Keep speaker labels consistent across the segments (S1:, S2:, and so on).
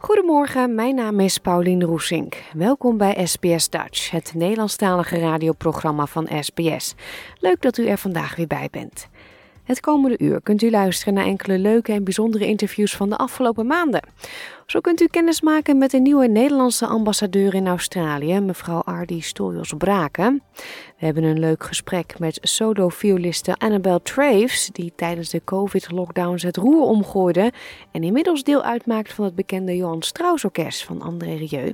S1: Goedemorgen, mijn naam is Paulien Roesink. Welkom bij SBS Dutch, het Nederlandstalige radioprogramma van SBS. Leuk dat u er vandaag weer bij bent. Het komende uur kunt u luisteren naar enkele leuke en bijzondere interviews van de afgelopen maanden. Zo kunt u kennis maken met de nieuwe Nederlandse ambassadeur in Australië, mevrouw Ardi Stoljos Braken. We hebben een leuk gesprek met solo-violiste Annabel Traves, die tijdens de COVID-lockdowns het roer omgooide en inmiddels deel uitmaakt van het bekende Johan Strauss Orkest van André Rieu.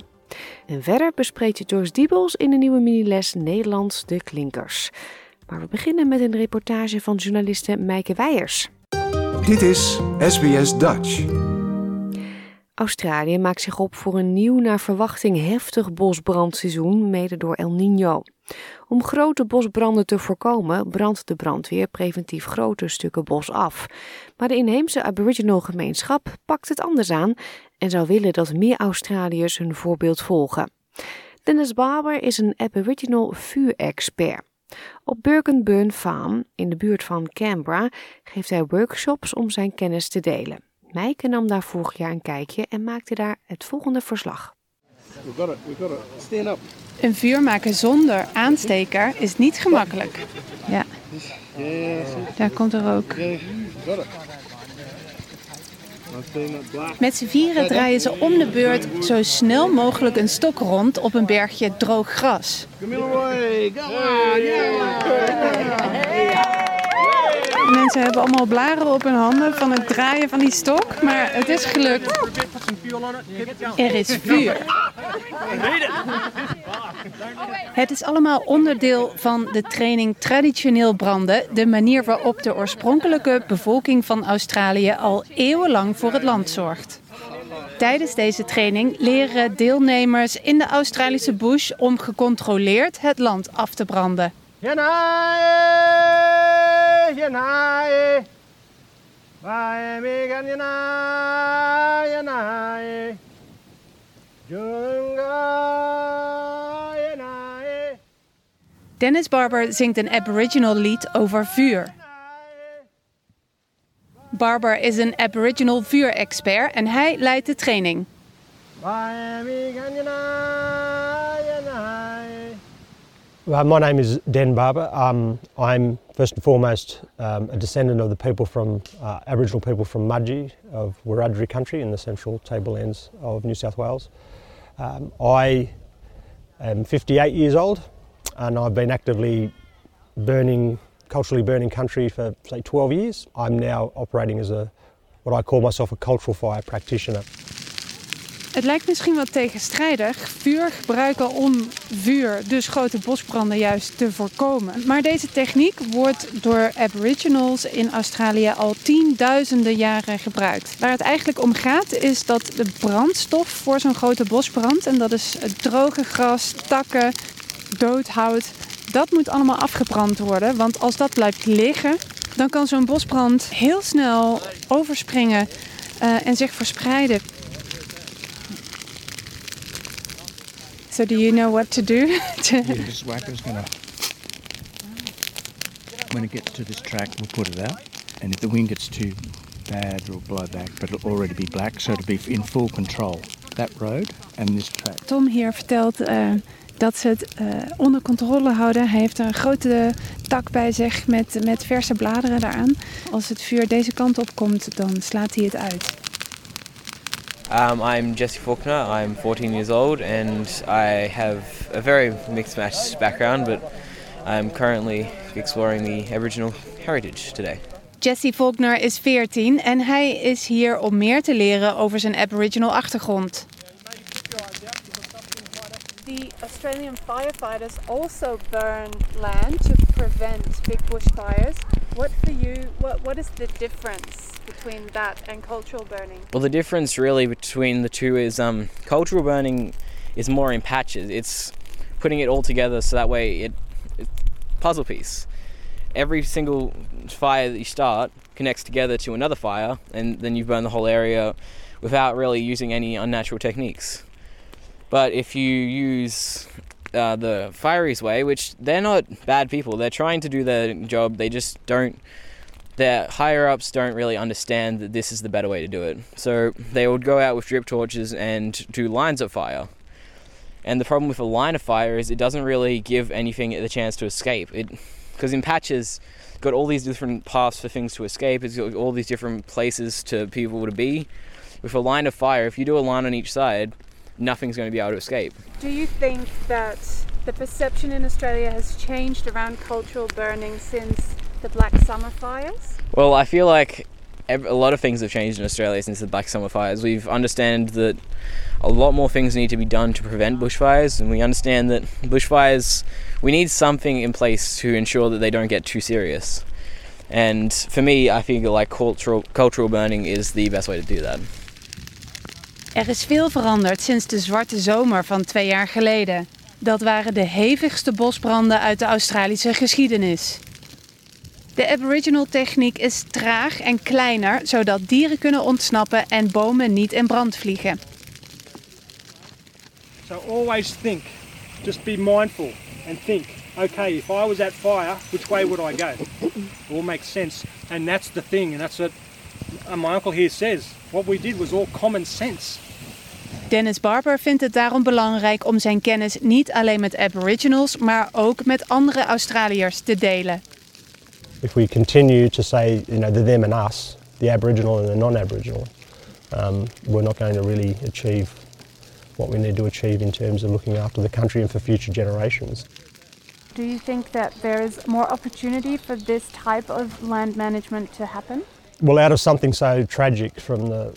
S1: En verder bespreekt Joyce Diebels in de nieuwe miniles Nederlands de Klinkers. Maar we beginnen met een reportage van journaliste Meike Weijers.
S2: Dit is SBS Dutch.
S1: Australië maakt zich op voor een nieuw naar verwachting heftig bosbrandseizoen, mede door El Niño. Om grote bosbranden te voorkomen, brandt de brandweer preventief grote stukken bos af. Maar de inheemse Aboriginal gemeenschap pakt het anders aan en zou willen dat meer Australiërs hun voorbeeld volgen. Dennis Barber is een Aboriginal vuurexpert. Op Burkenburn Farm, in de buurt van Canberra, geeft hij workshops om zijn kennis te delen. Meike nam daar vorig jaar een kijkje en maakte daar het volgende verslag.
S3: We got it. We got it. Stand up.
S4: Een vuur maken zonder aansteker is niet gemakkelijk. Ja, daar komt er ook.
S3: yeah. Got it. Nice being that black.
S4: Met z'n vieren draaien ze om de beurt zo snel mogelijk een stok rond op een bergje droog gras. Mensen hebben allemaal blaren op hun handen van het draaien van die stok, maar het is gelukt. Er is vuur. Het is allemaal onderdeel van de training traditioneel branden, de manier waarop de oorspronkelijke bevolking van Australië al eeuwenlang voor het land zorgt. Tijdens deze training leren deelnemers in de Australische bush om gecontroleerd het land af te branden.
S3: Yanai, yanai, yanai. Junga, yanai.
S4: Dennis Barber zingt een Aboriginal lied over vuur. Barber is een Aboriginal vuurexpert en hij leidt de training.
S5: Uh, my name is Dan Barber. Um, I'm first and foremost um, a descendant of the people from uh, Aboriginal people from Mudgee of Wiradjuri country in the central tablelands of New South Wales. Um, I am 58 years old and I've been actively burning, culturally burning country for say 12 years. I'm now operating as a what I call myself a cultural fire practitioner.
S4: Het lijkt misschien wat tegenstrijdig, vuur gebruiken om vuur, dus grote bosbranden juist te voorkomen. Maar deze techniek wordt door Aboriginals in Australië al tienduizenden jaren gebruikt. Waar het eigenlijk om gaat is dat de brandstof voor zo'n grote bosbrand, en dat is het droge gras, takken, doodhout, dat moet allemaal afgebrand worden. Want als dat blijft liggen, dan kan zo'n bosbrand heel snel overspringen eh, en zich verspreiden. So do you know what to do? to-
S6: Yeah, this whacker's gonna. When it gets to this track, we'll put it out, and if the wind gets too bad, it'll blow back. But it'll already be black, so it'll be in full control. That road and this track.
S4: Tom hier vertelt eh, dat ze het eh, onder controle houden. Hij heeft een grote tak bij zich met, met verse bladeren daaraan. Als het vuur deze kant op komt, dan slaat hij het uit.
S7: Um, I'm Jesse Faulkner. I'm 14 years old and I have a very mixed match background, but I'm currently exploring the Aboriginal heritage today.
S4: Jesse Faulkner is 14 en hij is hier om meer te leren over zijn Aboriginal achtergrond. The Australian firefighters also burn land to prevent big bushfires. What for you? What what is the difference between that and cultural burning?
S7: Well, the difference really between the two is um, cultural burning is more in patches. It's putting it all together so that way it, it puzzle piece. Every single fire that you start connects together to another fire, and then you burn the whole area without really using any unnatural techniques. But if you use uh, the Fireys way, which they're not bad people, they're trying to do their job, they just don't. Their higher ups don't really understand that this is the better way to do it. So they would go out with drip torches and do lines of fire. And the problem with a line of fire is it doesn't really give anything the chance to escape. It because in patches, got all these different paths for things to escape. It's got all these different places to people to be. With a line of fire, if you do a line on each side, nothing's going to be able to escape.
S4: Do you think that the perception in Australia has changed around cultural burning since the Black Summer fires?
S7: Well, I feel like a lot of things have changed in Australia since the Black Summer fires. We've understand that a lot more things need to be done to prevent bushfires, and we understand that bushfires, we need something in place to ensure that they don't get too serious. And for me, I feel like cultural cultural burning is the best way to do that.
S4: Er is veel veranderd sinds de zwarte zomer van twee jaar geleden. Dat waren de hevigste bosbranden uit de Australische geschiedenis. De Aboriginal techniek is traag en kleiner, zodat dieren kunnen ontsnappen en bomen niet in brand vliegen.
S8: So always think, just be mindful and think, okay, if I was at fire, which way would I go? It all makes sense. And that's the thing, and that's what my uncle here says. What we did was all common sense.
S4: Dennis Barber vindt het daarom belangrijk om zijn kennis niet alleen met Aboriginals, maar ook met andere Australiërs te delen.
S5: If we continue to say, you know, the them and us, the Aboriginal and the non-Aboriginal, um, we're not going to really achieve what we need to achieve in terms of looking after the country and for future generations.
S4: Do you think that there is more opportunity for this type of land management to happen?
S5: Well, out of something so tragic from the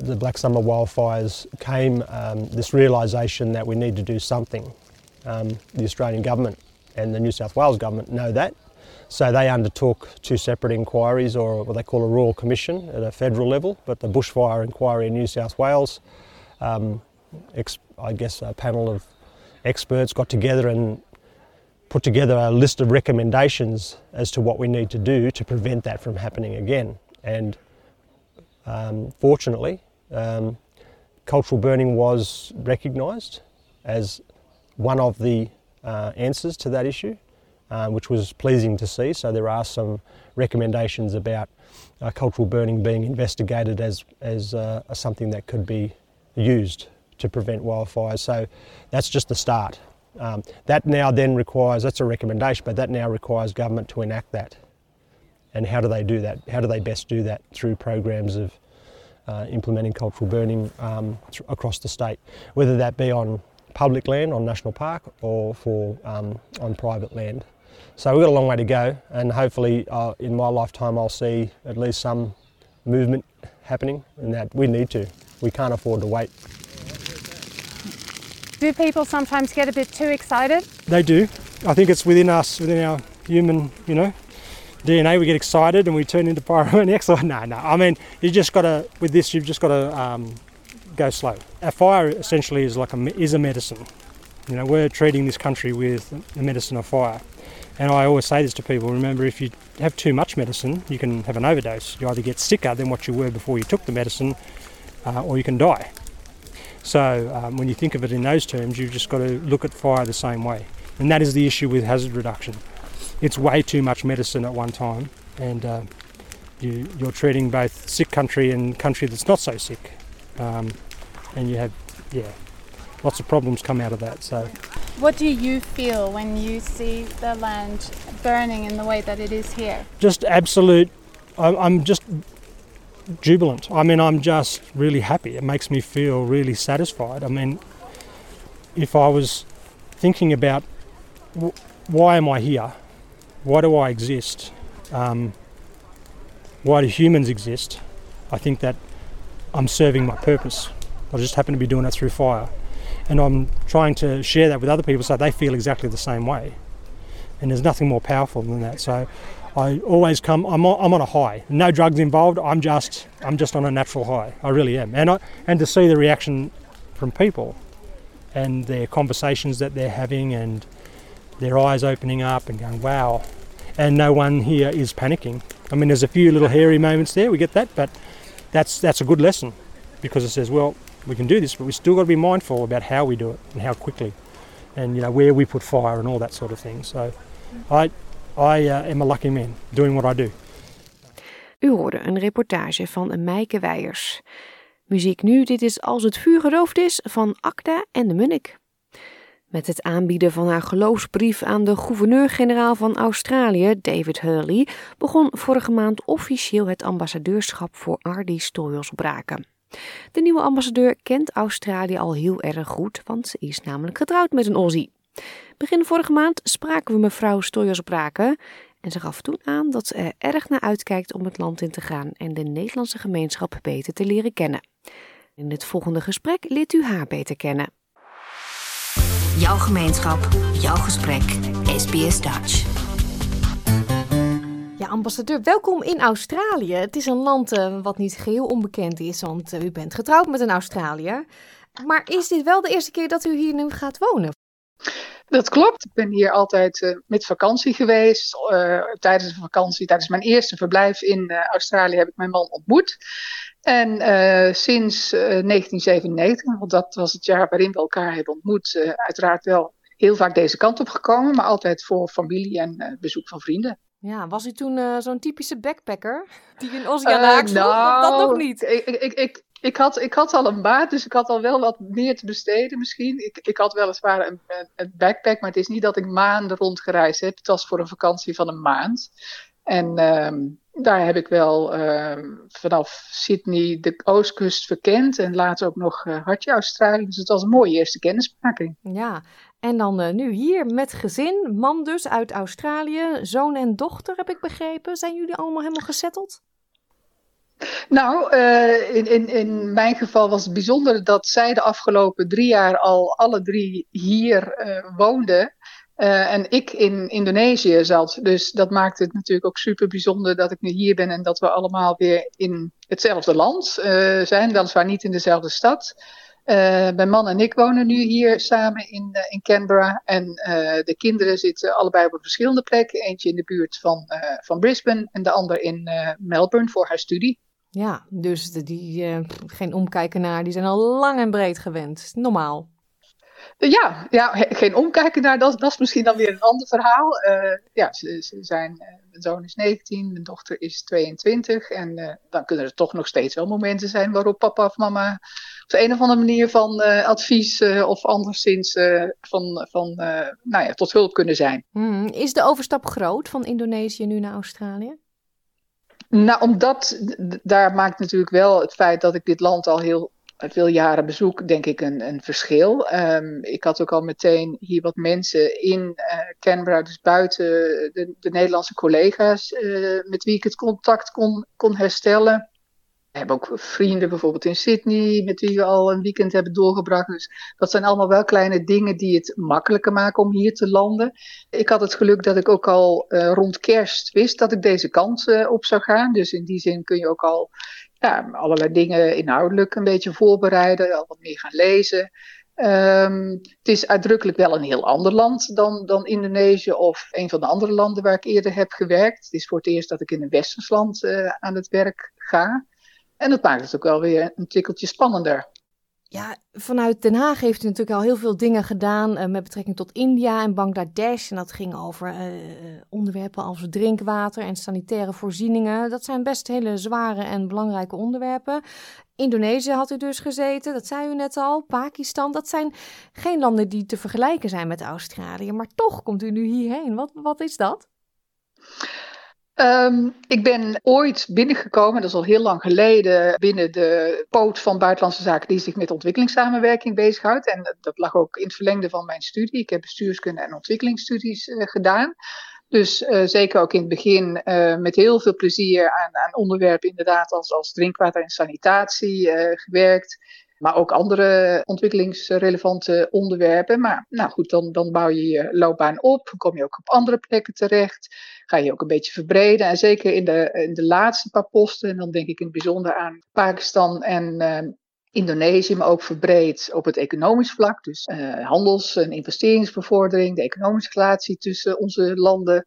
S5: the Black Summer wildfires came um, this realisation that we need to do something. Um, the Australian government and the New South Wales government know that, so they undertook two separate inquiries, or what they call a royal commission at a federal level. But the bushfire inquiry in New South Wales, um, I guess a panel of experts got together and put together a list of recommendations as to what we need to do to prevent that from happening again. And um, fortunately, um, cultural burning was recognised as one of the uh, answers to that issue, uh, which was pleasing to see. So there are some recommendations about uh, cultural burning being investigated as, as uh, something that could be used to prevent wildfires. So that's just the start. Um, that now then requires, that's a recommendation, but that now requires government to enact that. And how do they do that? How do they best do that? Through programs of uh, implementing cultural burning um, th- across the state, whether that be on public land, on national park, or for um, on private land. So we've got a long way to go, and hopefully, uh, in my lifetime, I'll see at least some movement happening, and that we need to. We can't afford to wait.
S4: Do people sometimes get a bit too excited?
S8: They do. I think it's within us, within our human, you know, DNA. We get excited and we turn into pyromaniacs. No, no. I mean, you just got to with this. You've just got to um, go slow. A fire essentially is like a is a medicine. You know, we're treating this country with the medicine of fire. And I always say this to people remember, if you have too much medicine, you can have an overdose. You either get sicker than what you were before you took the medicine, uh, or you can die. So, um, when you think of it in those terms, you've just got to look at fire the same way. And that is the issue with hazard reduction. It's way too much medicine at one time, and uh, you, you're treating both sick country and country that's not so sick. Um, and you have, yeah, lots of problems come out of that. So,
S4: What do you feel when you see the land burning in the way that it is here?
S8: just absolute. I'm, just jubilant. I mean, I'm just really happy. It makes me feel really satisfied. I mean, if I was thinking about w- why am I here, why do I exist, um, why do humans exist? I think that I'm serving my purpose. I just happen to be doing it through fire. And I'm trying to share that with other people so they feel exactly the same way. And there's nothing more powerful than that. So I always come. I'm on, I'm on a high. No drugs involved. I'm just I'm just on a natural high. I really am. And I, and to see the reaction from people, and their conversations that they're having, and their eyes opening up and going, wow. And no one here is panicking. I mean, there's a few little hairy moments there. We get that, but that's that's a good lesson because it says, well, we can do this, but we still got to be mindful about how we do it and how quickly, and you know where we put fire and all that sort of thing. So, I I uh, am a lucky man doing what I do.
S9: U hoorde een reportage van Meike Weijers. Muziek nu, dit is Als het vuur gedoofd is van Acda en de Munnik. Met het aanbieden van haar geloofsbrief aan de gouverneur-generaal van Australië, David Hurley, begon vorige maand officieel het ambassadeurschap voor Ardi Stoyos Braken. De nieuwe ambassadeur kent Australië al heel erg goed, want ze is namelijk getrouwd met een Aussie. Begin vorige maand spraken we mevrouw Stoyos Braken en ze gaf toen aan dat ze er erg naar uitkijkt om het land in te gaan en de Nederlandse gemeenschap beter te leren kennen. In het volgende gesprek leert u haar beter kennen.
S10: Jouw gemeenschap, jouw gesprek, SBS Dutch.
S9: Ja, ambassadeur, welkom in Australië. Het is een land uh, wat niet geheel onbekend is, want uh, u bent getrouwd met een Australiër. Maar is dit wel de eerste keer dat u hier nu gaat wonen?
S11: Dat klopt. Ik ben hier altijd uh, met vakantie geweest. tijdens de vakantie, tijdens mijn eerste verblijf in Australië, heb ik mijn man ontmoet. En sinds uh, 1997, want dat was het jaar waarin we elkaar hebben ontmoet, uiteraard wel heel vaak deze kant op gekomen, maar altijd voor familie en bezoek van vrienden.
S9: Ja, was u toen zo'n typische backpacker die in Oceaan uh, nou, dat nog niet?
S11: Ik, ik, ik, ik, had, ik had al een baat, dus ik had al wel wat meer te besteden misschien. Ik, ik had weliswaar een, een backpack, maar het is niet dat ik maanden rondgereisd heb. Het was voor een vakantie van een maand. En ehm, daar heb ik wel uh, vanaf Sydney de oostkust verkend en later ook nog uh, Hartje Australië. Dus het was een mooie eerste kennismaking.
S9: Ja, en dan uh, nu hier met gezin, man dus uit Australië, zoon en dochter heb ik begrepen. Zijn jullie allemaal helemaal gezetteld?
S11: Nou, uh, in, in, in mijn geval was het bijzonder dat zij de afgelopen drie jaar al alle drie hier uh, woonden. Uh, en ik in Indonesië zat. Dus dat maakt het natuurlijk ook super bijzonder dat ik nu hier ben en dat we allemaal weer in hetzelfde land zijn. Weliswaar niet in dezelfde stad. Mijn man en ik wonen nu hier samen in, in Canberra. En de kinderen zitten allebei op verschillende plekken. Eentje in de buurt van, van Brisbane en de ander in Melbourne voor haar studie.
S9: Ja, dus die, geen omkijken naar, die zijn al lang en breed gewend. Normaal.
S11: Ja, ja, geen omkijken naar, dat, dat is misschien dan weer een ander verhaal. Uh, ja, ze, ze zijn, uh, mijn zoon is 19, mijn dochter is 22. En dan kunnen er toch nog steeds wel momenten zijn waarop papa of mama op de een of andere manier van advies of anderszins van, van nou ja, tot hulp kunnen zijn.
S9: Hmm, is de overstap groot van Indonesië nu naar Australië?
S11: Nou, omdat daar maakt natuurlijk wel het feit dat ik dit land al heel veel jaren bezoek, denk ik, een, een verschil. Um, ik had ook al meteen hier wat mensen in uh, Canberra, dus buiten de, de Nederlandse collega's, uh, met wie ik het contact kon, kon herstellen. Hebben ook vrienden bijvoorbeeld in Sydney, met wie we al een weekend hebben doorgebracht. Dus dat zijn allemaal wel kleine dingen die het makkelijker maken om hier te landen. Ik had het geluk dat ik ook al uh, rond kerst wist dat ik deze kant uh, op zou gaan. Dus in die zin kun je ook al ja, allerlei dingen inhoudelijk een beetje voorbereiden, al wat meer gaan lezen. Um, het is uitdrukkelijk wel een heel ander land dan, dan Indonesië of een van de andere landen waar ik eerder heb gewerkt. Het is voor het eerst dat ik in een westers land uh, aan het werk ga. En dat maakt het ook wel weer een tikkeltje spannender.
S9: Ja, vanuit Den Haag heeft u natuurlijk al heel veel dingen gedaan uh, met betrekking tot India en Bangladesh. En dat ging over uh, onderwerpen als drinkwater en sanitaire voorzieningen. Dat zijn best hele zware en belangrijke onderwerpen. Indonesië had u dus gezeten, dat zei u net al. Pakistan, dat zijn geen landen die te vergelijken zijn met Australië. Maar toch komt u nu hierheen. Wat, wat is dat?
S11: Um, ik ben ooit binnengekomen, dat is al heel lang geleden, binnen de poot van Buitenlandse Zaken die zich met ontwikkelingssamenwerking bezighoudt. En dat lag ook in het verlengde van mijn studie. Ik heb bestuurskunde en ontwikkelingsstudies uh, gedaan. Dus uh, zeker ook in het begin uh, met heel veel plezier aan, aan onderwerpen inderdaad als, als drinkwater en sanitatie gewerkt. Maar ook andere ontwikkelingsrelevante onderwerpen. Maar nou goed, dan, dan bouw je je loopbaan op. Kom je ook op andere plekken terecht. Ga je ook een beetje verbreden. En zeker in de, in de laatste paar posten. En dan denk ik in het bijzonder aan Pakistan en Indonesië, maar ook verbreed op het economisch vlak. Dus uh, handels- en investeringsbevordering, de economische relatie tussen onze landen.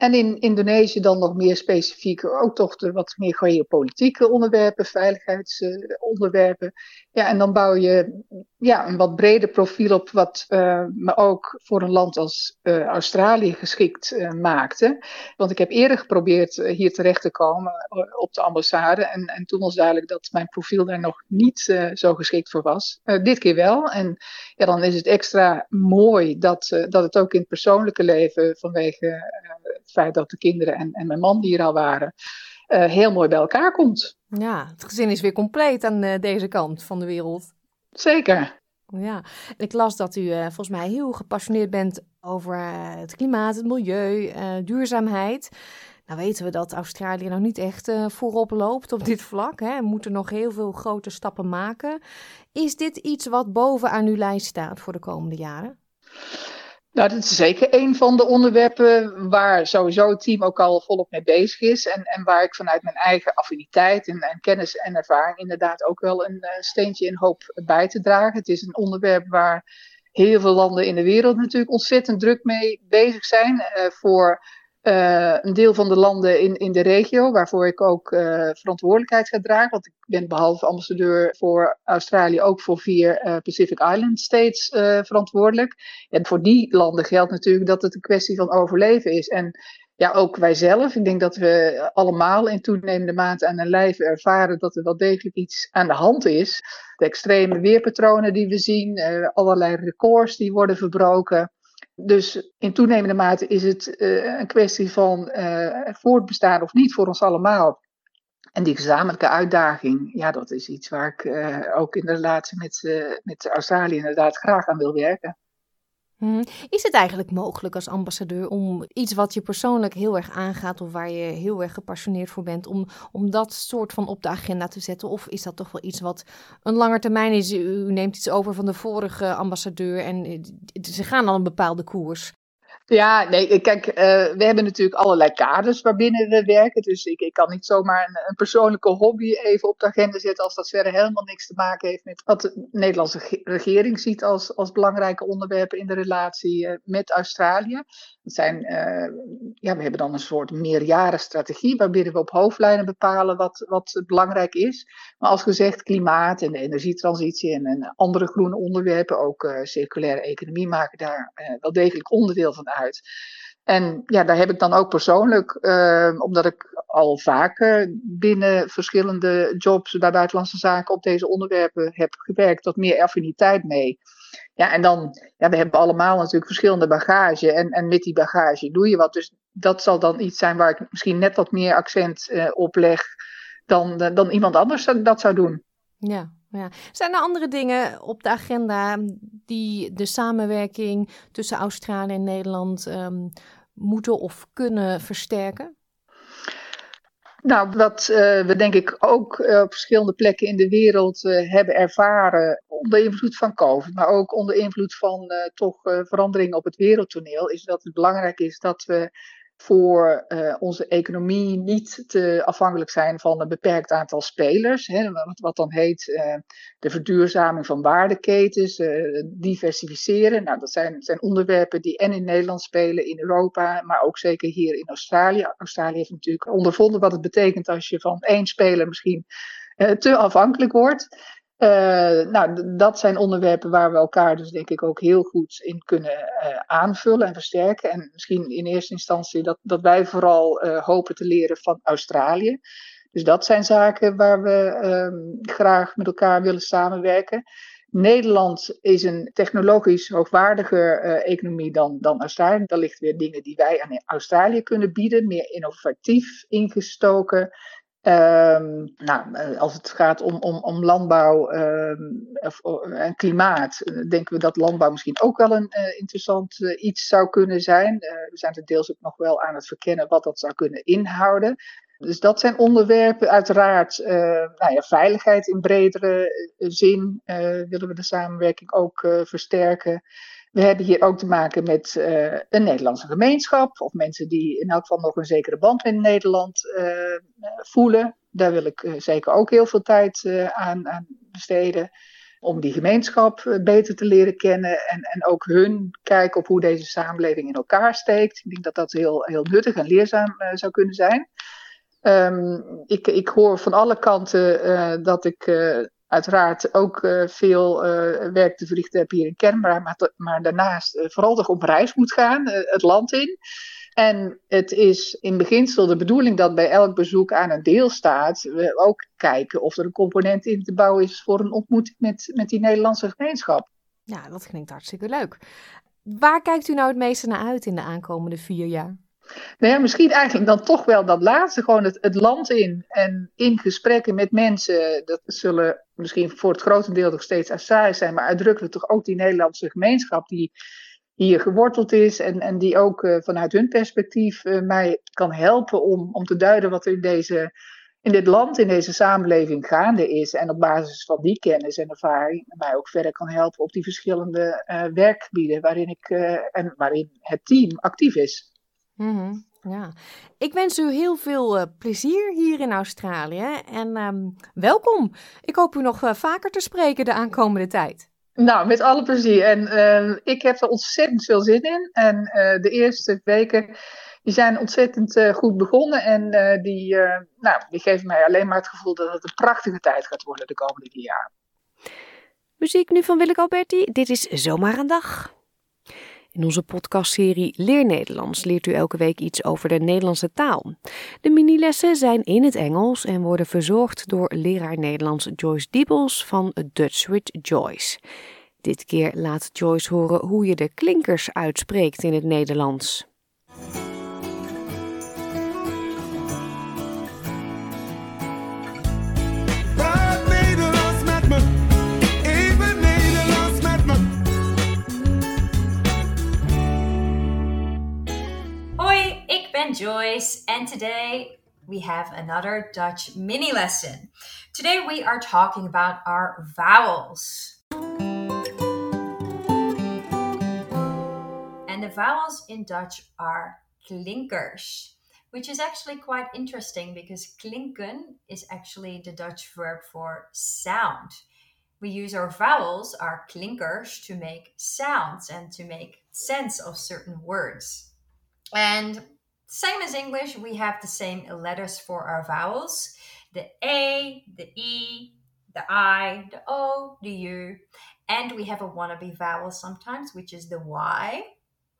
S11: En in Indonesië dan nog meer specifiek ook toch de wat meer geopolitieke onderwerpen, veiligheidsonderwerpen. ja, en dan bouw je ja, een wat breder profiel op, wat uh, me ook voor een land als uh, Australië geschikt uh, maakte. Want ik heb eerder geprobeerd hier terecht te komen op de ambassade. En, en toen was duidelijk dat mijn profiel daar nog niet zo geschikt voor was. dit keer wel. En ja, dan is het extra mooi dat, dat het ook in het persoonlijke leven vanwege het feit dat de kinderen en, en mijn man hier al waren, uh, heel mooi bij elkaar komt.
S9: Ja, het gezin is weer compleet aan uh, deze kant van de wereld.
S11: Zeker.
S9: Ja, ik las dat u uh, volgens mij heel gepassioneerd bent over het klimaat, het milieu, duurzaamheid. Nou weten we dat Australië nog niet echt voorop loopt op dit vlak. Hè. We moeten nog heel veel grote stappen maken. Is dit iets wat bovenaan uw lijst staat voor de komende jaren?
S11: Nou, dat is zeker een van de onderwerpen waar sowieso het team ook al volop mee bezig is. En, en waar ik vanuit mijn eigen affiniteit en, en kennis en ervaring inderdaad ook wel een uh, steentje in hoop bij te dragen. Het is een onderwerp waar heel veel landen in de wereld natuurlijk ontzettend druk mee bezig zijn. Uh, voor uh, een deel van de landen in, in de regio, waarvoor ik ook uh, verantwoordelijkheid ga dragen. Want ik ben behalve ambassadeur voor Australië ook voor vier uh, Pacific Island States verantwoordelijk. En voor die landen geldt natuurlijk dat het een kwestie van overleven is. En ja, ook wij zelf. Ik denk dat we allemaal in toenemende mate aan een lijf ervaren dat er wel degelijk iets aan de hand is. De extreme weerpatronen die we zien, allerlei records die worden verbroken. Dus in toenemende mate is het uh, een kwestie van uh, voortbestaan of niet voor ons allemaal. En die gezamenlijke uitdaging, ja, dat is iets waar ik uh, ook in de relatie met, met Australië inderdaad graag aan wil werken.
S9: Hmm. Is het eigenlijk mogelijk als ambassadeur om iets wat je persoonlijk heel erg aangaat of waar je heel erg gepassioneerd voor bent, om, om dat soort van op de agenda te zetten? Of is dat toch wel iets wat een langer termijn is? U neemt iets over van de vorige ambassadeur en eh, ze gaan al een bepaalde koers.
S11: Ja, nee, kijk, uh, we hebben natuurlijk allerlei kaders waarbinnen we werken. Dus ik, ik kan niet zomaar een, een, persoonlijke hobby even op de agenda zetten als dat verder helemaal niks te maken heeft met wat de Nederlandse regering ziet als, als belangrijke onderwerpen in de relatie uh, met Australië. Zijn, uh, ja, we hebben dan een soort meerjarenstrategie waarbinnen we op hoofdlijnen bepalen wat, wat belangrijk is. Maar als gezegd, klimaat en de energietransitie en, en andere groene onderwerpen, ook circulaire economie, maken daar wel degelijk onderdeel van uit uit. En ja, daar heb ik dan ook persoonlijk, uh, omdat ik al vaker binnen verschillende jobs bij buitenlandse zaken op deze onderwerpen heb gewerkt, wat meer affiniteit mee. Ja, en dan, ja, we hebben allemaal natuurlijk verschillende bagage. En, en met die bagage doe je wat. Dus dat zal dan iets zijn waar ik misschien net wat meer accent uh, op leg dan, dan iemand anders dat zou doen.
S9: Ja, ja. Zijn er andere dingen op de agenda die de samenwerking tussen Australië en Nederland um, moeten of kunnen versterken?
S11: Nou, wat uh, we denk ik ook uh, op verschillende plekken in de wereld uh, hebben ervaren, onder invloed van COVID, maar ook onder invloed van toch veranderingen op het wereldtoneel, is dat het belangrijk is dat we voor uh, onze economie niet te afhankelijk zijn van een beperkt aantal spelers. Hè, wat, dan heet uh, de verduurzaming van waardeketens, uh, diversificeren. Nou, dat zijn, zijn, onderwerpen die en in Nederland spelen, in Europa, maar ook zeker hier in Australië. Australië heeft natuurlijk ondervonden wat het betekent als je van één speler misschien te afhankelijk wordt. Uh, nou, dat zijn onderwerpen waar we elkaar dus denk ik ook heel goed in kunnen uh, aanvullen en versterken. En misschien in eerste instantie dat, dat wij vooral uh, hopen te leren van Australië. Dus dat zijn zaken waar we ehm, graag met elkaar willen samenwerken. Nederland is een technologisch hoogwaardiger economie dan, dan Australië. Daar ligt weer dingen die wij aan Australië kunnen bieden, meer innovatief ingestoken Ehm, nou, eh, als het gaat om, om, om landbouw ehm, en klimaat, eh, denken we dat landbouw misschien ook wel een uh, interessant iets zou kunnen zijn. we zijn er deels ook nog wel aan het verkennen wat dat zou kunnen inhouden. Dus dat zijn onderwerpen. Uiteraard, nou ja, veiligheid in bredere zin willen we de samenwerking ook versterken. We hebben hier ook te maken met uh, een Nederlandse gemeenschap of mensen die in elk geval nog een zekere band met Nederland uh, voelen. Daar wil ik zeker ook heel veel tijd aan, aan, besteden. Om die gemeenschap beter te leren kennen en, en ook hun kijken op hoe deze samenleving in elkaar steekt. Ik denk dat dat heel, heel nuttig en leerzaam zou kunnen zijn. Um, ik, ik hoor van alle kanten dat ik uiteraard ook uh, veel uh, werk te verrichten heb hier in Canberra, maar, maar daarnaast uh, vooral toch op reis moet gaan, het land in. En het is in beginsel de bedoeling dat bij elk bezoek aan een deelstaat we ook kijken of er een component in te bouwen is voor een ontmoeting met, met die Nederlandse gemeenschap.
S9: Ja, dat klinkt hartstikke leuk. Waar kijkt u nou het meeste naar uit in de aankomende vier jaar?
S11: Nou ja, misschien eigenlijk dan toch wel dat laatste, gewoon het, land in en in gesprekken met mensen. Dat zullen misschien voor het grotendeel nog steeds Assai zijn, maar uitdrukkelijk toch ook die Nederlandse gemeenschap die hier geworteld is en, en die ook uh, vanuit hun perspectief uh, mij kan helpen om, om te duiden wat er in, deze, in dit land, in deze samenleving gaande is. En op basis van die kennis en ervaring mij ook verder kan helpen op die verschillende uh, werkgebieden waarin, ik, en waarin het team actief is.
S9: Mhm, ja, ik wens u heel veel uh, plezier hier in Australië en um, welkom. Ik hoop u nog uh, vaker te spreken de aankomende tijd.
S11: Nou, met alle plezier. En uh, ik heb er ontzettend veel zin in. En de eerste weken die zijn ontzettend goed begonnen. En die, nou, die geven mij alleen maar het gevoel dat het een prachtige tijd gaat worden de komende jaar.
S9: Muziek nu van Willeke Alberti. Dit is Zomaar een Dag. In onze podcastserie Leer Nederlands leert u elke week iets over de Nederlandse taal. De minilessen zijn in het Engels en worden verzorgd door leraar Nederlands Joyce Diebels van Dutch with Joyce. Dit keer laat Joyce horen hoe je de klinkers uitspreekt in het Nederlands.
S12: Joyce, and today we have another Dutch mini lesson. Today we are talking about our vowels. And the vowels in Dutch are klinkers, which is actually quite interesting because klinken is actually the Dutch verb for sound. We use our vowels, our klinkers, to make sounds and to make sense of certain words. And same as English, we have the same letters for our vowels the A, the E, the I, the O, the U, and we have a wannabe vowel sometimes, which is the Y.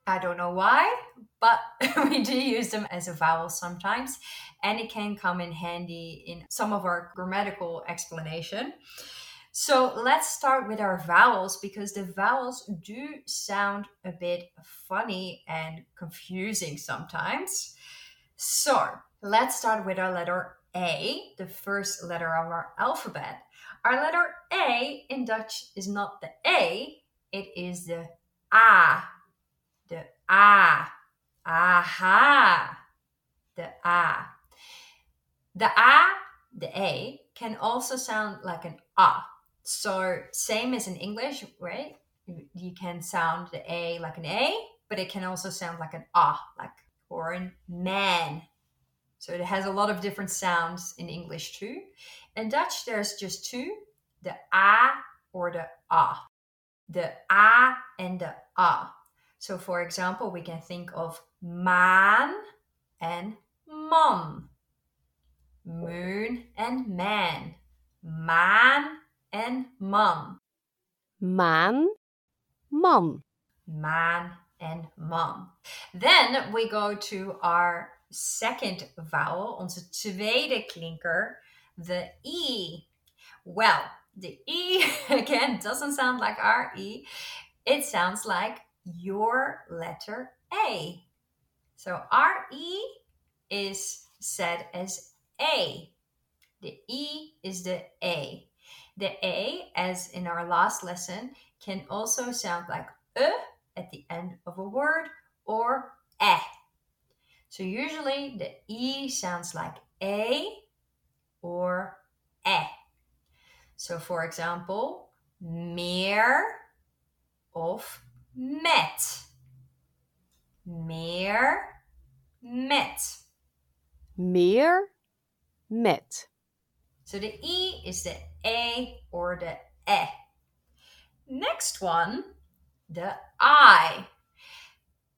S12: I don't know why, but we do use them as a vowel sometimes, and it can come in handy in some of our grammatical explanation. So let's start with our vowels because the vowels do sound a bit funny and confusing sometimes. So let's start with our letter A, the first letter of our alphabet. Our letter A in Dutch is not the A, it is the A. The A. Aha. The A. The A, the A, can also sound like an A so same as in English, right? You can sound the A like an A, but it can also sound like an ah, like or a man. So it has a lot of different sounds in English too. In Dutch, there's just two: the a or the ah. The a and the ah. So for example, we can think of man and mom, moon and man, man en man.
S9: Maan, man.
S12: Man and man. Then we go to our second vowel, onze tweede klinker, the E. Well, the E again doesn't sound like our E. It sounds like your letter A. So our E is said as A. The E is the A. The A, as in our last lesson, can also sound like e at the end of a word or e. So usually the E sounds like A or E. So for example, meer of met. Meer met.
S9: Meer met.
S12: So the E is the A or the E. Next one, the I.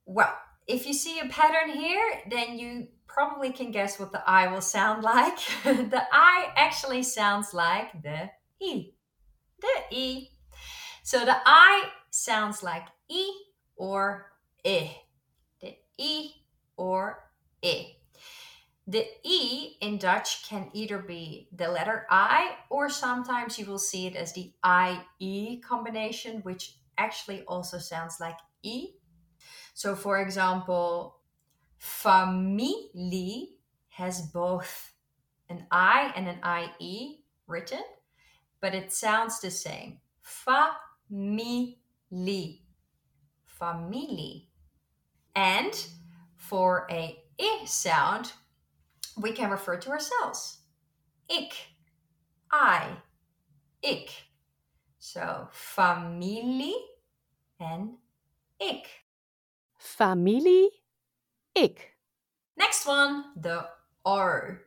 S12: Well, if you see a pattern here, then you probably can guess what the I will sound like. the I actually sounds like the E. The E. So the I sounds like E or I. The E or I. The E in Dutch can either be the letter I or sometimes you will see it as the IE combination, which actually also sounds like E. So, for example, familie has both an I and an IE written, but it sounds the same. Familie. Familie. And for a I sound, we can refer to ourselves. Ik, I, ik. So, familie en ik.
S9: Familie, ik.
S12: Next one, the R.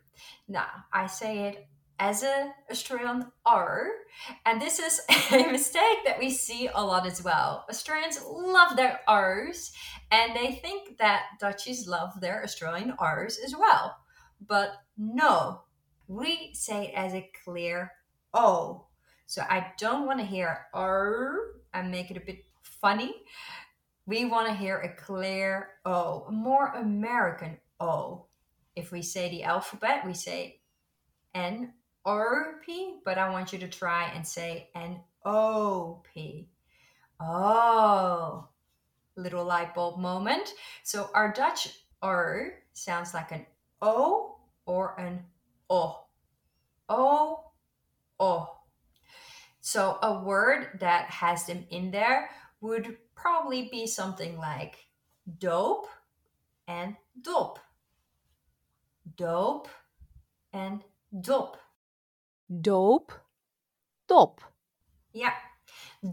S12: Now, I say it as a Australian R, and this is a mistake that we see a lot as well. Australians love their R's, and they think that Dutchies love their Australian R's as well. But no, we say it as a clear O. So I don't want to hear R and make it a bit funny. We want to hear a clear O, a more American O. If we say the alphabet, we say N O P, but I want you to try and say N O P. Oh, little light bulb moment. So our Dutch R sounds like an O or an O. O, O. So a word that has them in there would probably be something like dope and dop. Dope and dop.
S9: Dope, dop.
S12: Yeah.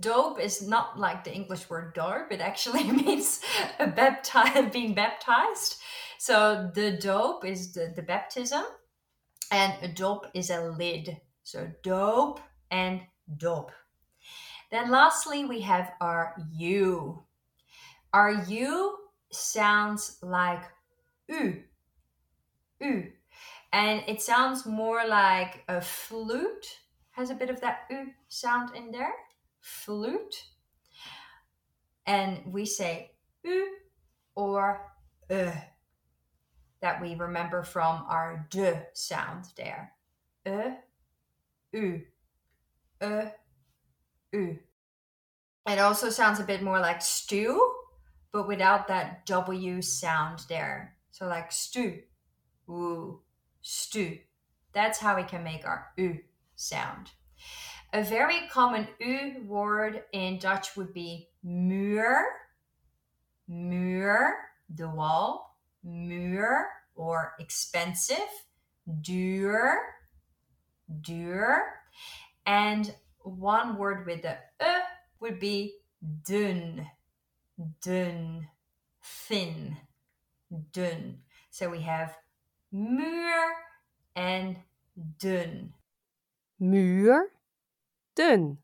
S12: Dope is not like the English word dope. It actually means a bapti- being baptized. So the dope is the, the baptism, and a dop is a lid. So dope and dope. Then lastly, we have our you. Our you sounds like U. U. And it sounds more like a flute, has a bit of that U sound in there. Flute. And we say U or uh that we remember from our de sound there. Uh, u, uh, u. It also sounds a bit more like stew, but without that W sound there. So like stew, ooh, stew. That's how we can make our u sound. A very common u word in Dutch would be muur, muur, the wall, muur or expensive, duur, duur. And one word with the e would be dun, dun, thin, dun. So we have muur and dun.
S9: Muur, dun.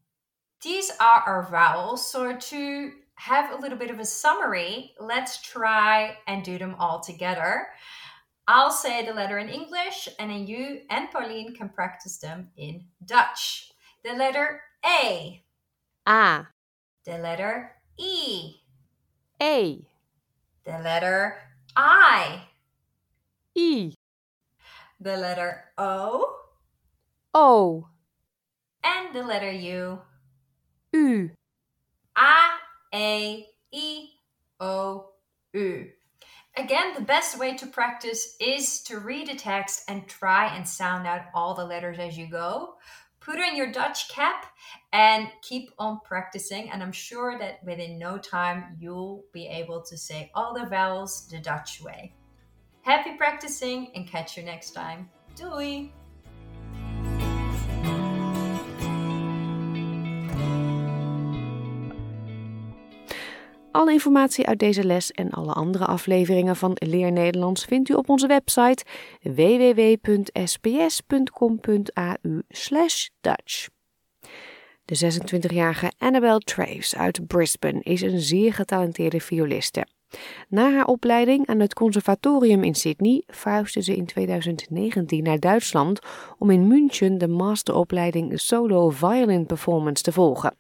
S12: These are our vowels. So to have a little bit of a summary, let's try and do them all together. I'll say the letter in English, and then you and Pauline can practice them in Dutch. The letter A.
S9: A.
S12: The letter E.
S9: E.
S12: The letter I.
S9: I.
S12: The letter O.
S9: O.
S12: And the letter U.
S9: U.
S12: A, E, I, O, U. Again, the best way to practice is to read a text and try and sound out all the letters as you go. Put on your Dutch cap and keep on practicing. And I'm sure that within no time you'll be able to say all the vowels the Dutch way. Happy practicing and catch you next time. Doei!
S9: Alle informatie uit deze les en alle andere afleveringen van Leer Nederlands vindt u op onze website www.sps.com.au/dutch. De 26-jarige Annabelle Traves uit Brisbane is een zeer getalenteerde violiste. Na haar opleiding aan het conservatorium in Sydney verhuisde ze in 2019 naar Duitsland om in München de masteropleiding Solo Violin Performance te volgen.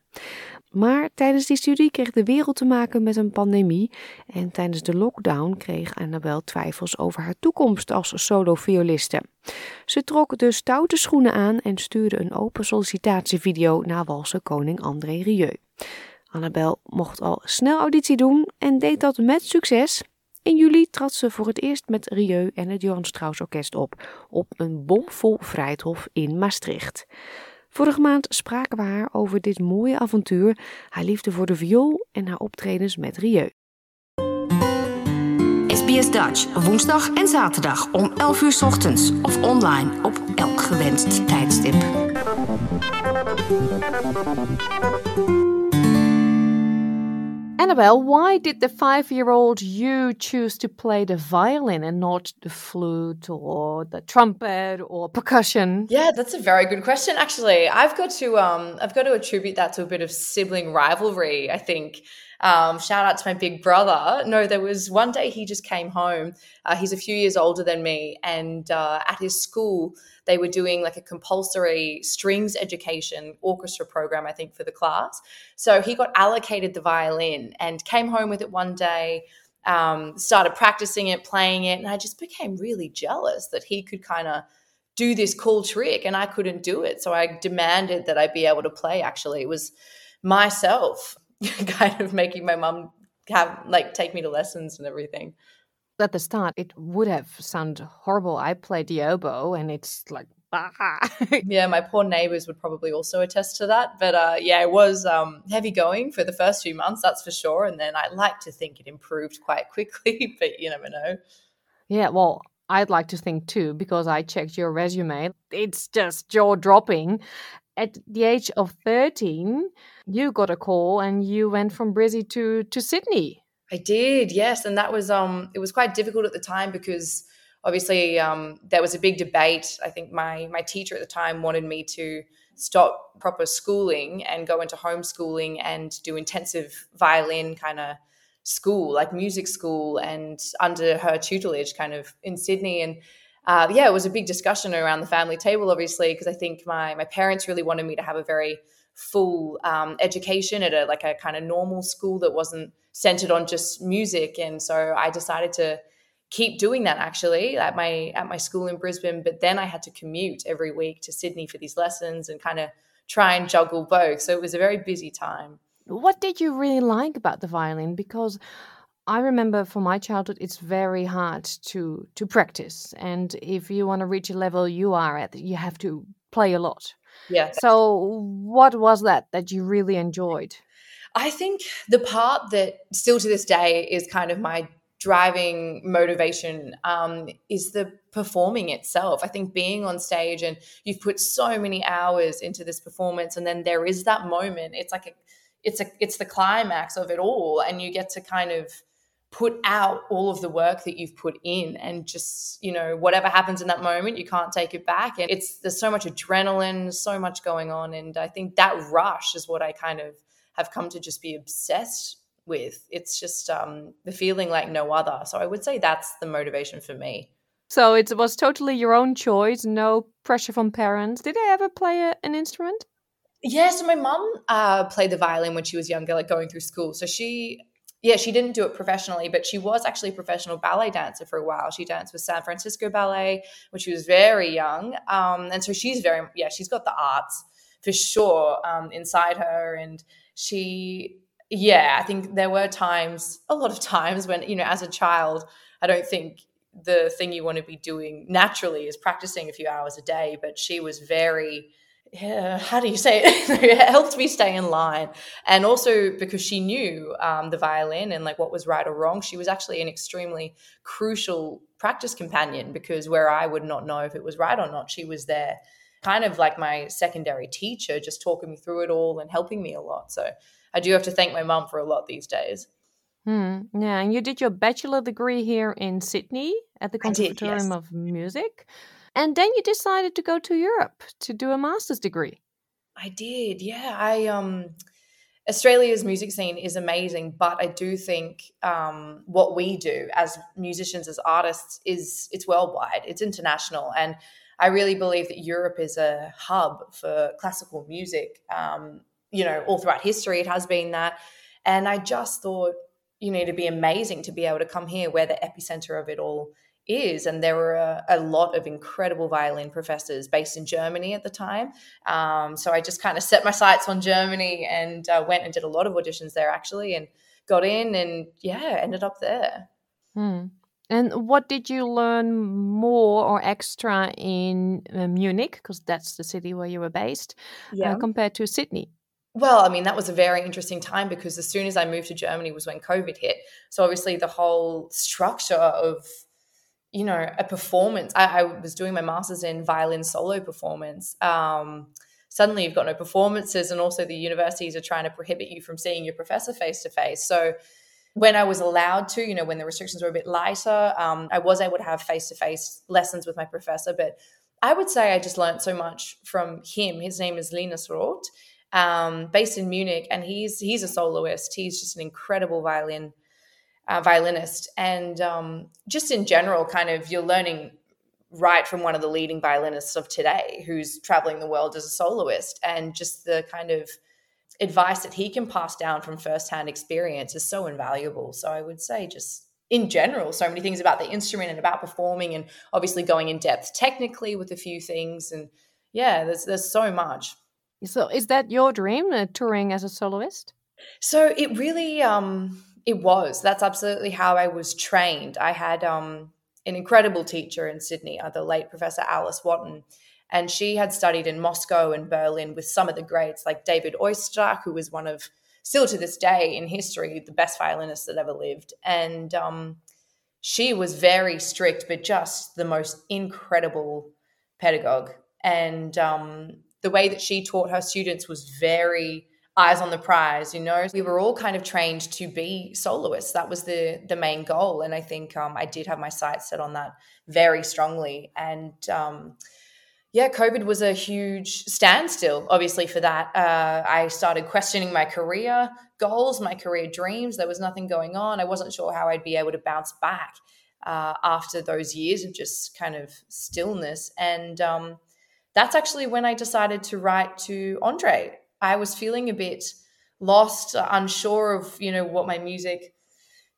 S9: Maar tijdens die studie kreeg de wereld te maken met een pandemie en tijdens de lockdown kreeg Annabel twijfels over haar toekomst als solo-violiste. Ze trok de stoute schoenen aan en stuurde een open sollicitatievideo naar walse koning André Rieu. Annabel mocht al snel auditie doen en deed dat met succes. In juli trad ze voor het eerst met Rieu en het Johan Strauss Orkest op, op een bomvol Vrijthof in Maastricht. Vorige maand spraken we haar over dit mooie avontuur, haar liefde voor de viool en haar optredens met Rieu.
S10: SBS Dutch, woensdag en zaterdag om 11 uur ochtends of online op elk gewenst tijdstip.
S9: Annabelle, why did the five year old you choose to play the violin and not the flute or the trumpet or percussion?
S13: Yeah, that's a very good question actually. I've got to um I've got to attribute that to a bit of sibling rivalry, I think. Um, shout out to my big brother. No, there was one day he just came home. Uh, he's a few years older than me, and uh, at his school, they were doing like a compulsory strings education orchestra program, I think, for the class. So he got allocated the violin and came home with it one day. Um, started practicing it, playing it, and I just became really jealous that he could kind of do this cool trick and I couldn't do it. So I demanded that I be able to play. Actually, it was myself kind of making my mom have like take me to lessons and everything.
S9: At the start, it would have sounded horrible. I played the oboe, and it's like, ah.
S13: yeah, my poor neighbors would probably also attest to that. But uh, yeah, it was um, heavy going for the first few months, that's for sure. And then I like to think it improved quite quickly, but you never know.
S9: Yeah, well, I'd like to think too, because I checked your resume. It's just jaw dropping. At the age of 13, you got a call and you went from Brizzy to, to Sydney.
S13: I did, yes, and that was um it was quite difficult at the time because obviously um there was a big debate. I think my my teacher at the time wanted me to stop proper schooling and go into homeschooling and do intensive violin kind of school, like music school, and under her tutelage, kind of in Sydney. And uh, yeah, it was a big discussion around the family table, obviously, because I think my my parents really wanted me to have a very full um, education at a like a kind of normal school that wasn't centered on just music. And so i decided to keep doing that actually at my at my school in brisbane. But then i had to commute every week to sydney for these lessons and kind of try and juggle both. So it was a very busy time.
S9: What did you really like about the violin? Because I remember from my childhood, it's very hard to to practice, and if you want to reach a level you are at, you have to play a lot.
S13: Yeah.
S9: So, what was that that you really enjoyed?
S13: I think the part that still to this day is kind of my driving motivation um, is the performing itself. I think being on stage and you've put so many hours into this performance, and then there is that moment. It's like a, it's a, it's the climax of it all, and you get to kind of put out all of the work that you've put in and just you know whatever happens in that moment you can't take it back. And it's there's so much adrenaline so much going on. And i think that rush is what i kind of have come to just be obsessed with. It's just um, the feeling like no other. So i would say that's the motivation for me.
S9: So it was totally your own choice no pressure from parents. Did i ever play a, an instrument?
S13: Yeah, so my mom uh, played the violin when she was younger, like going through school. So she yeah, she didn't do it professionally, but she was actually a professional ballet dancer for a while. She danced with San Francisco Ballet when she was very young. Um, and so she's very, yeah, she's got the arts for sure um, inside her. And she, yeah, I think there were times, a lot of times when, you know, as a child, I don't think the thing you want to be doing naturally is practicing a few hours a day. But she was very, yeah, how do you say it? it helped me stay in line. And also because she knew um, the violin and like what was right or wrong, she was actually an extremely crucial practice companion because where I would not know if it was right or not, she was there kind of like my secondary teacher, just talking me through it all and helping me a lot. So I do have to thank my mum for a lot these days.
S9: Hmm. Yeah, and you did your bachelor degree here in Sydney at the Conservatorium
S13: yes.
S9: of Music. And then you decided to go to Europe to do a master's degree.
S13: I did, yeah. I um Australia's music scene is amazing, but I do think um, what we do as musicians, as artists, is it's worldwide, it's international, and I really believe that Europe is a hub for classical music. Um, you know, all throughout history, it has been that, and I just thought, you know, to be amazing to be able to come here, where the epicenter of it all is. And there were a, a, lot of incredible violin professors based in Germany at the time. Um, so I just kind of set my sights on Germany and uh, went and did a lot of auditions there actually and got in and yeah, ended up there.
S9: Hmm. And what did you learn more or extra in uh, Munich? Because that's the city where you were based, uh, yeah. uh, compared to Sydney.
S13: Well, I mean, that was a very interesting time because as soon as I moved to Germany was when COVID hit. So obviously the whole structure of you know, a performance. I, I, was doing my master's in violin solo performance. Um, suddenly you've got no performances, and also the universities are trying to prohibit you from seeing your professor face to face. So when I was allowed to, you know, when the restrictions were a bit lighter, um, I was able to have face to face lessons with my professor. But I would say I just learned so much from him. His name is Linus Roth, um, based in Munich, and he's he's a soloist. He's just an incredible violin uh, violinist. And um, just in general, kind of you're learning right from one of the leading violinists of today who's traveling the world as a soloist. And just the kind of advice that he can pass down from firsthand experience is so invaluable. So I would say just in general, so many things about the instrument and about performing and obviously going in depth technically with a few things. And yeah, there's there's so much.
S9: So is that your dream, uh, touring as a soloist?
S13: So it really um it was. That's absolutely how I was trained. I had um, an incredible teacher in Sydney, uh, the late Professor Alice Waten, and she had studied in Moscow and Berlin with some of the greats like David Oistrakh, who was one of, still to this day in history, the best violinist that ever lived. And um, she was very strict, but just the most incredible pedagogue. And um, the way that she taught her students was very eyes on the prize you know? We were all kind of trained to be soloists. That was the the main goal. And i think um, i did have my sights set on that very strongly. And um, yeah covid was a huge standstill obviously for that. Uh, i started questioning my career goals my career dreams. There was nothing going on. I wasn't sure how i'd be able to bounce back uh, after those years of just kind of stillness. And um, that's actually when i decided to write to andre I was feeling a bit lost, unsure of you know what my music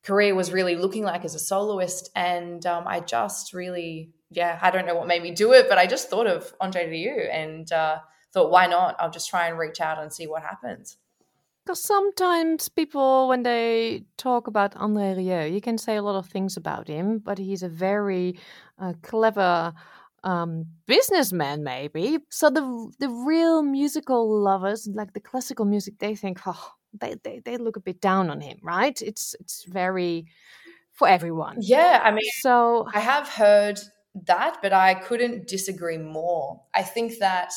S13: career was really looking like as a soloist, and um, I just really yeah I don't know what made me do it, but I just thought of Andre Rieu and uh, thought why not? I'll just try and reach out and see what happens.
S9: Because sometimes people, when they talk about Andre Rieu, you can say a lot of things about him, but he's a very uh, clever um, businessman, maybe. So the the real musical lovers, like the classical music, they think, oh, they, they they look a bit down on him, right? It's it's very for everyone.
S13: Yeah, I mean, so I have heard that, but I couldn't disagree more. I think that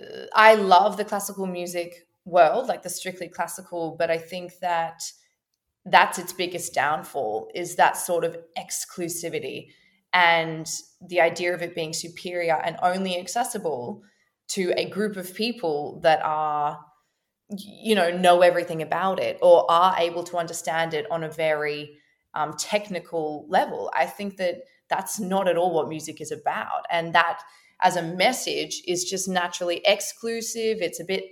S13: uh, I love the classical music world, like the strictly classical, but I think that that's its biggest downfall is that sort of exclusivity and the idea of it being superior and only accessible to a group of people that are you know know everything about it or are able to understand it on a very um, technical level i think that that's not at all what music is about. And that as a message is just naturally exclusive. It's a bit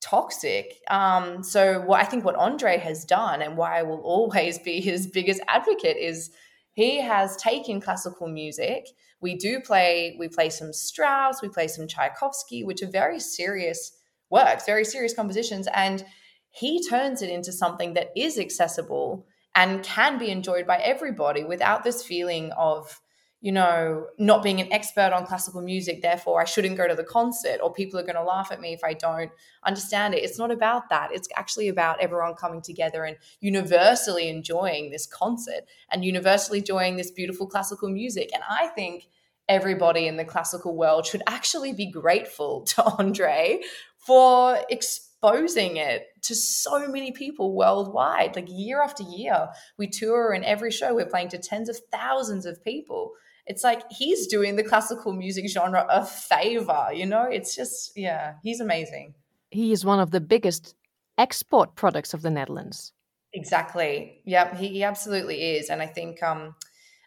S13: toxic. Um, so what i think what andre has done and why i will always be his biggest advocate is he has taken classical music. We do play, we play some Strauss, we play some Tchaikovsky, which are very serious works, very serious compositions. And he turns it into something that is accessible and can be enjoyed by everybody without this feeling of you know, not being an expert on classical music, therefore I shouldn't go to the concert, or people are going to laugh at me if I don't understand it. It's not about that. It's actually about everyone coming together and universally enjoying this concert and universally enjoying this beautiful classical music. And I think everybody in the classical world should actually be grateful to Andre for exposing it to so many people worldwide. Like year after year, we tour, and every show we're playing to tens of thousands of people it's like he's doing the classical music genre a favor, you know? It's just, yeah, he's amazing.
S9: He is one of the biggest export products of the Netherlands.
S13: Exactly. Yeah, he, he absolutely is. And I think um,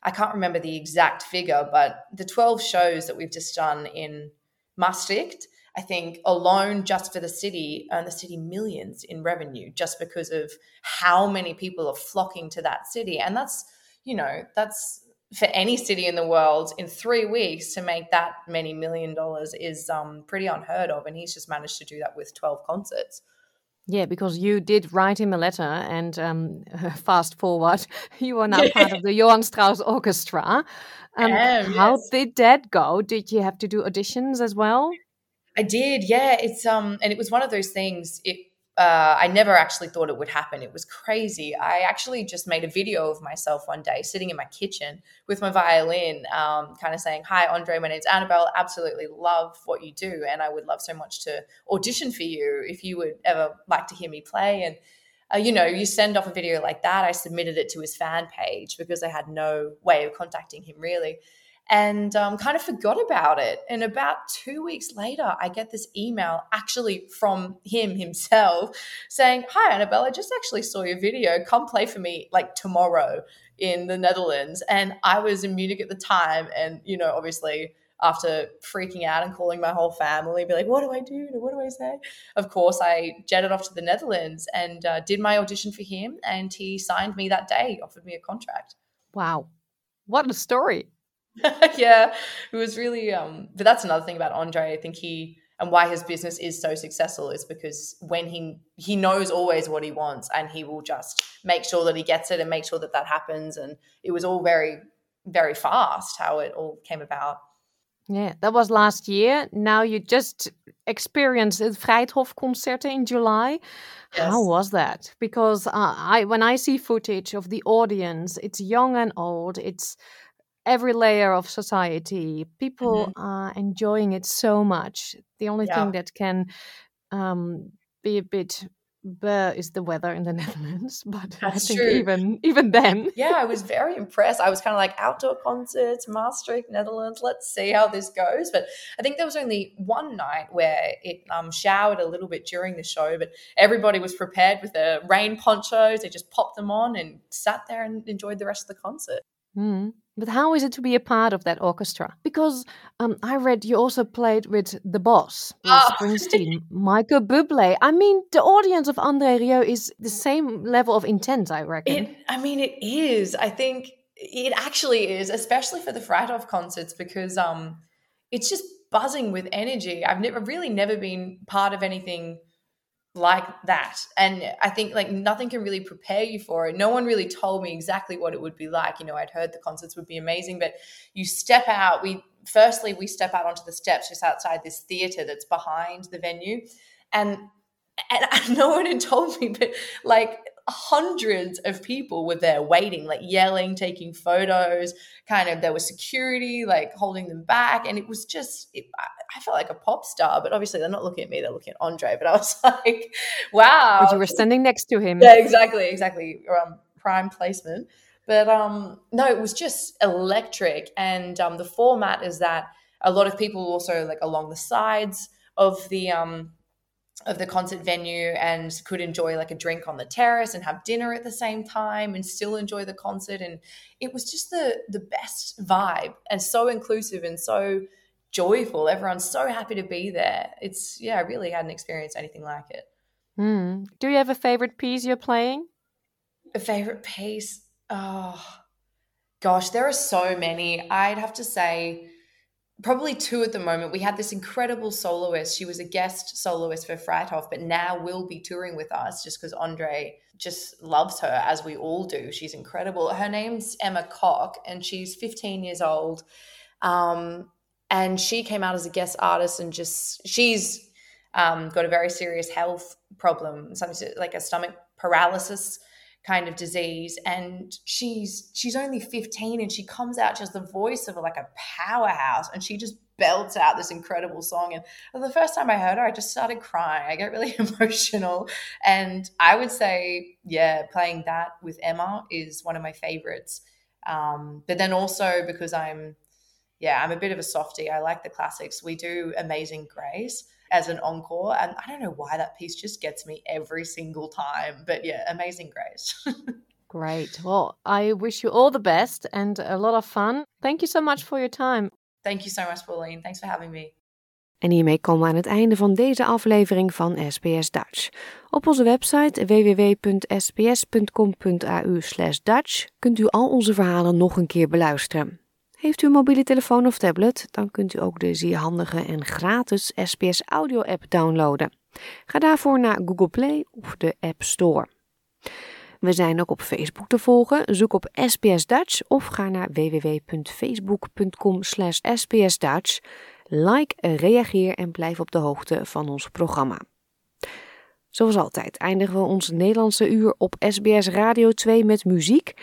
S13: I can't remember the exact figure, but the 12 shows that we've just done in Maastricht, I think alone just for the city earn the city millions in revenue just because of how many people are flocking to that city. And that's, you know, that's for any city in the world in three weeks to make that many million dollars is um, pretty unheard of. And he's just managed to do that with 12 concerts.
S9: Yeah, because you did write him a letter, and um, fast forward, you are now part of the Johann Strauss Orchestra. Um, how
S13: yes.
S9: did that go? Did you have to do auditions as well?
S13: I did, yeah. It's um, and it was one of those things. It uh, I never actually thought it would happen. It was crazy. I actually just made a video of myself one day sitting in my kitchen with my violin, um, kind of saying, Hi, Andre, my name's Annabelle. Absolutely love what you do. And I would love so much to audition for you if you would ever like to hear me play. And, uh, you know, you send off a video like that. I submitted it to his fan page because I had no way of contacting him really and um, kind of forgot about it. And about two weeks later, I get this email actually from him himself saying, Hi, Annabelle, I just actually saw your video. Come play for me like tomorrow in the Netherlands. And I was in Munich at the time. And, you know, obviously, after freaking out and calling my whole family, be like, what do I do? What do I say? Of course, I jetted off to the Netherlands and uh, did my audition for him. And he signed me that day, offered me a contract.
S9: Wow. What a story.
S13: yeah, it was really. Um, but that's another thing about Andre. I think he and why his business is so successful is because when he he knows always what he wants and he will just make sure that he gets it and make sure that that happens. And it was all very very fast how it all came about.
S9: Yeah, that was last year. Now you just experienced the Vrijthof concert in July.
S13: Yes.
S9: How was that? Because uh, I, when I see footage of the audience, it's young and old. It's every layer of society. People
S13: Mhm.
S9: are enjoying it so much. The only
S13: Yeah.
S9: thing that can um, be a bit bleh is the weather in the Netherlands. But I think
S13: true.
S9: even even then,
S13: yeah, I was very impressed. I was kind of like outdoor concerts, Maastricht, Netherlands. Let's see how this goes. But I think there was only one night where it um, showered a little bit during the show, but everybody was prepared with their rain ponchos. They just popped them on and sat there and enjoyed the rest of the concert.
S9: Mm. But how is it to be a part of that orchestra? Because um, I read you also played with the boss,
S13: Oh.
S9: Springsteen, Michael Bublé. I mean, the audience of Andre Rieu is the same level of intense, I reckon.
S13: It, I mean, it is. I think it actually is, especially for the Vrijthof concerts, because um, it's just buzzing with energy. I've never really never been part of anything like that, and I think like nothing can really prepare you for it. No one really told me exactly what it would be like. You know, I'd heard the concerts would be amazing, but you step out. We firstly we step out onto the steps just outside this theater that's behind the venue, and and no one had told me, but like hundreds of people were there waiting, like yelling, taking photos. Kind of, there was security like holding them back, and it was just, it, I, felt like a pop star. But obviously, they're not looking at me; they're looking at Andre. But I was like, wow.
S9: but you were standing next to him.
S13: Yeah, exactly, exactly. Um, prime placement. But um, no, it was just electric, and um, the format is that a lot of people also like along the sides of the um of the concert venue and could enjoy like a drink on the terrace and have dinner at the same time and still enjoy the concert. And it was just the the best vibe and so inclusive and so joyful. Everyone's so happy to be there. It's yeah i really hadn't experienced anything like it.
S9: Hmm. Do you have a favorite piece you're playing?
S13: a favorite piece? Oh gosh there are so many. I'd have to say probably two at the moment. We had this incredible soloist. She was a guest soloist for Vrijthof, but now will be touring with us just because Andre just loves her, as we all do. She's incredible. Her name's Emma Kok, and she's 15 years old. Um, and she came out as a guest artist, and just she's um, got a very serious health problem, something like a stomach paralysis kind of disease and she's she's only 15 and she comes out just the voice of like a powerhouse and she just belts out this incredible song and the first time i heard her i just started crying. I get really emotional and i would say yeah playing that with emma is one of my favorites. Um, but then also because i'm yeah i'm a bit of a softie. I like the classics. We do amazing grace as an encore. And I don't know why that piece just gets me every single time. But yeah, amazing grace.
S1: Great. Well, I wish you all the best and a lot of fun. Thank you so much for your time.
S13: Thank you so much, Pauline. Thanks for having me.
S1: En hiermee komen we aan het einde van deze aflevering van SBS Dutch. Op onze website www.sbs.com.au/dutch kunt u al onze verhalen nog een keer beluisteren. Heeft u een mobiele telefoon of tablet, dan kunt u ook de zeer handige en gratis SBS Audio app downloaden. Ga daarvoor naar Google Play of de App Store. We zijn ook op Facebook te volgen. Zoek op SBS Dutch of ga naar www.facebook.com sbsdutch. Like, reageer en blijf op de hoogte van ons programma. Zoals altijd eindigen we ons Nederlandse uur op SBS Radio 2 met muziek.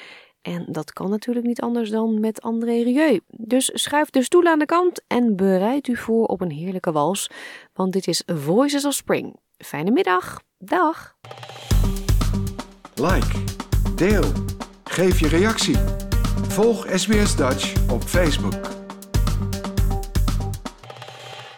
S1: En dat kan natuurlijk niet anders dan met André Rieu. Dus schuif de stoel aan de kant en bereid u voor op een heerlijke wals. Want dit is Voices of Spring. Fijne middag. Dag.
S2: Like, deel, geef je reactie. Volg SBS Dutch op Facebook.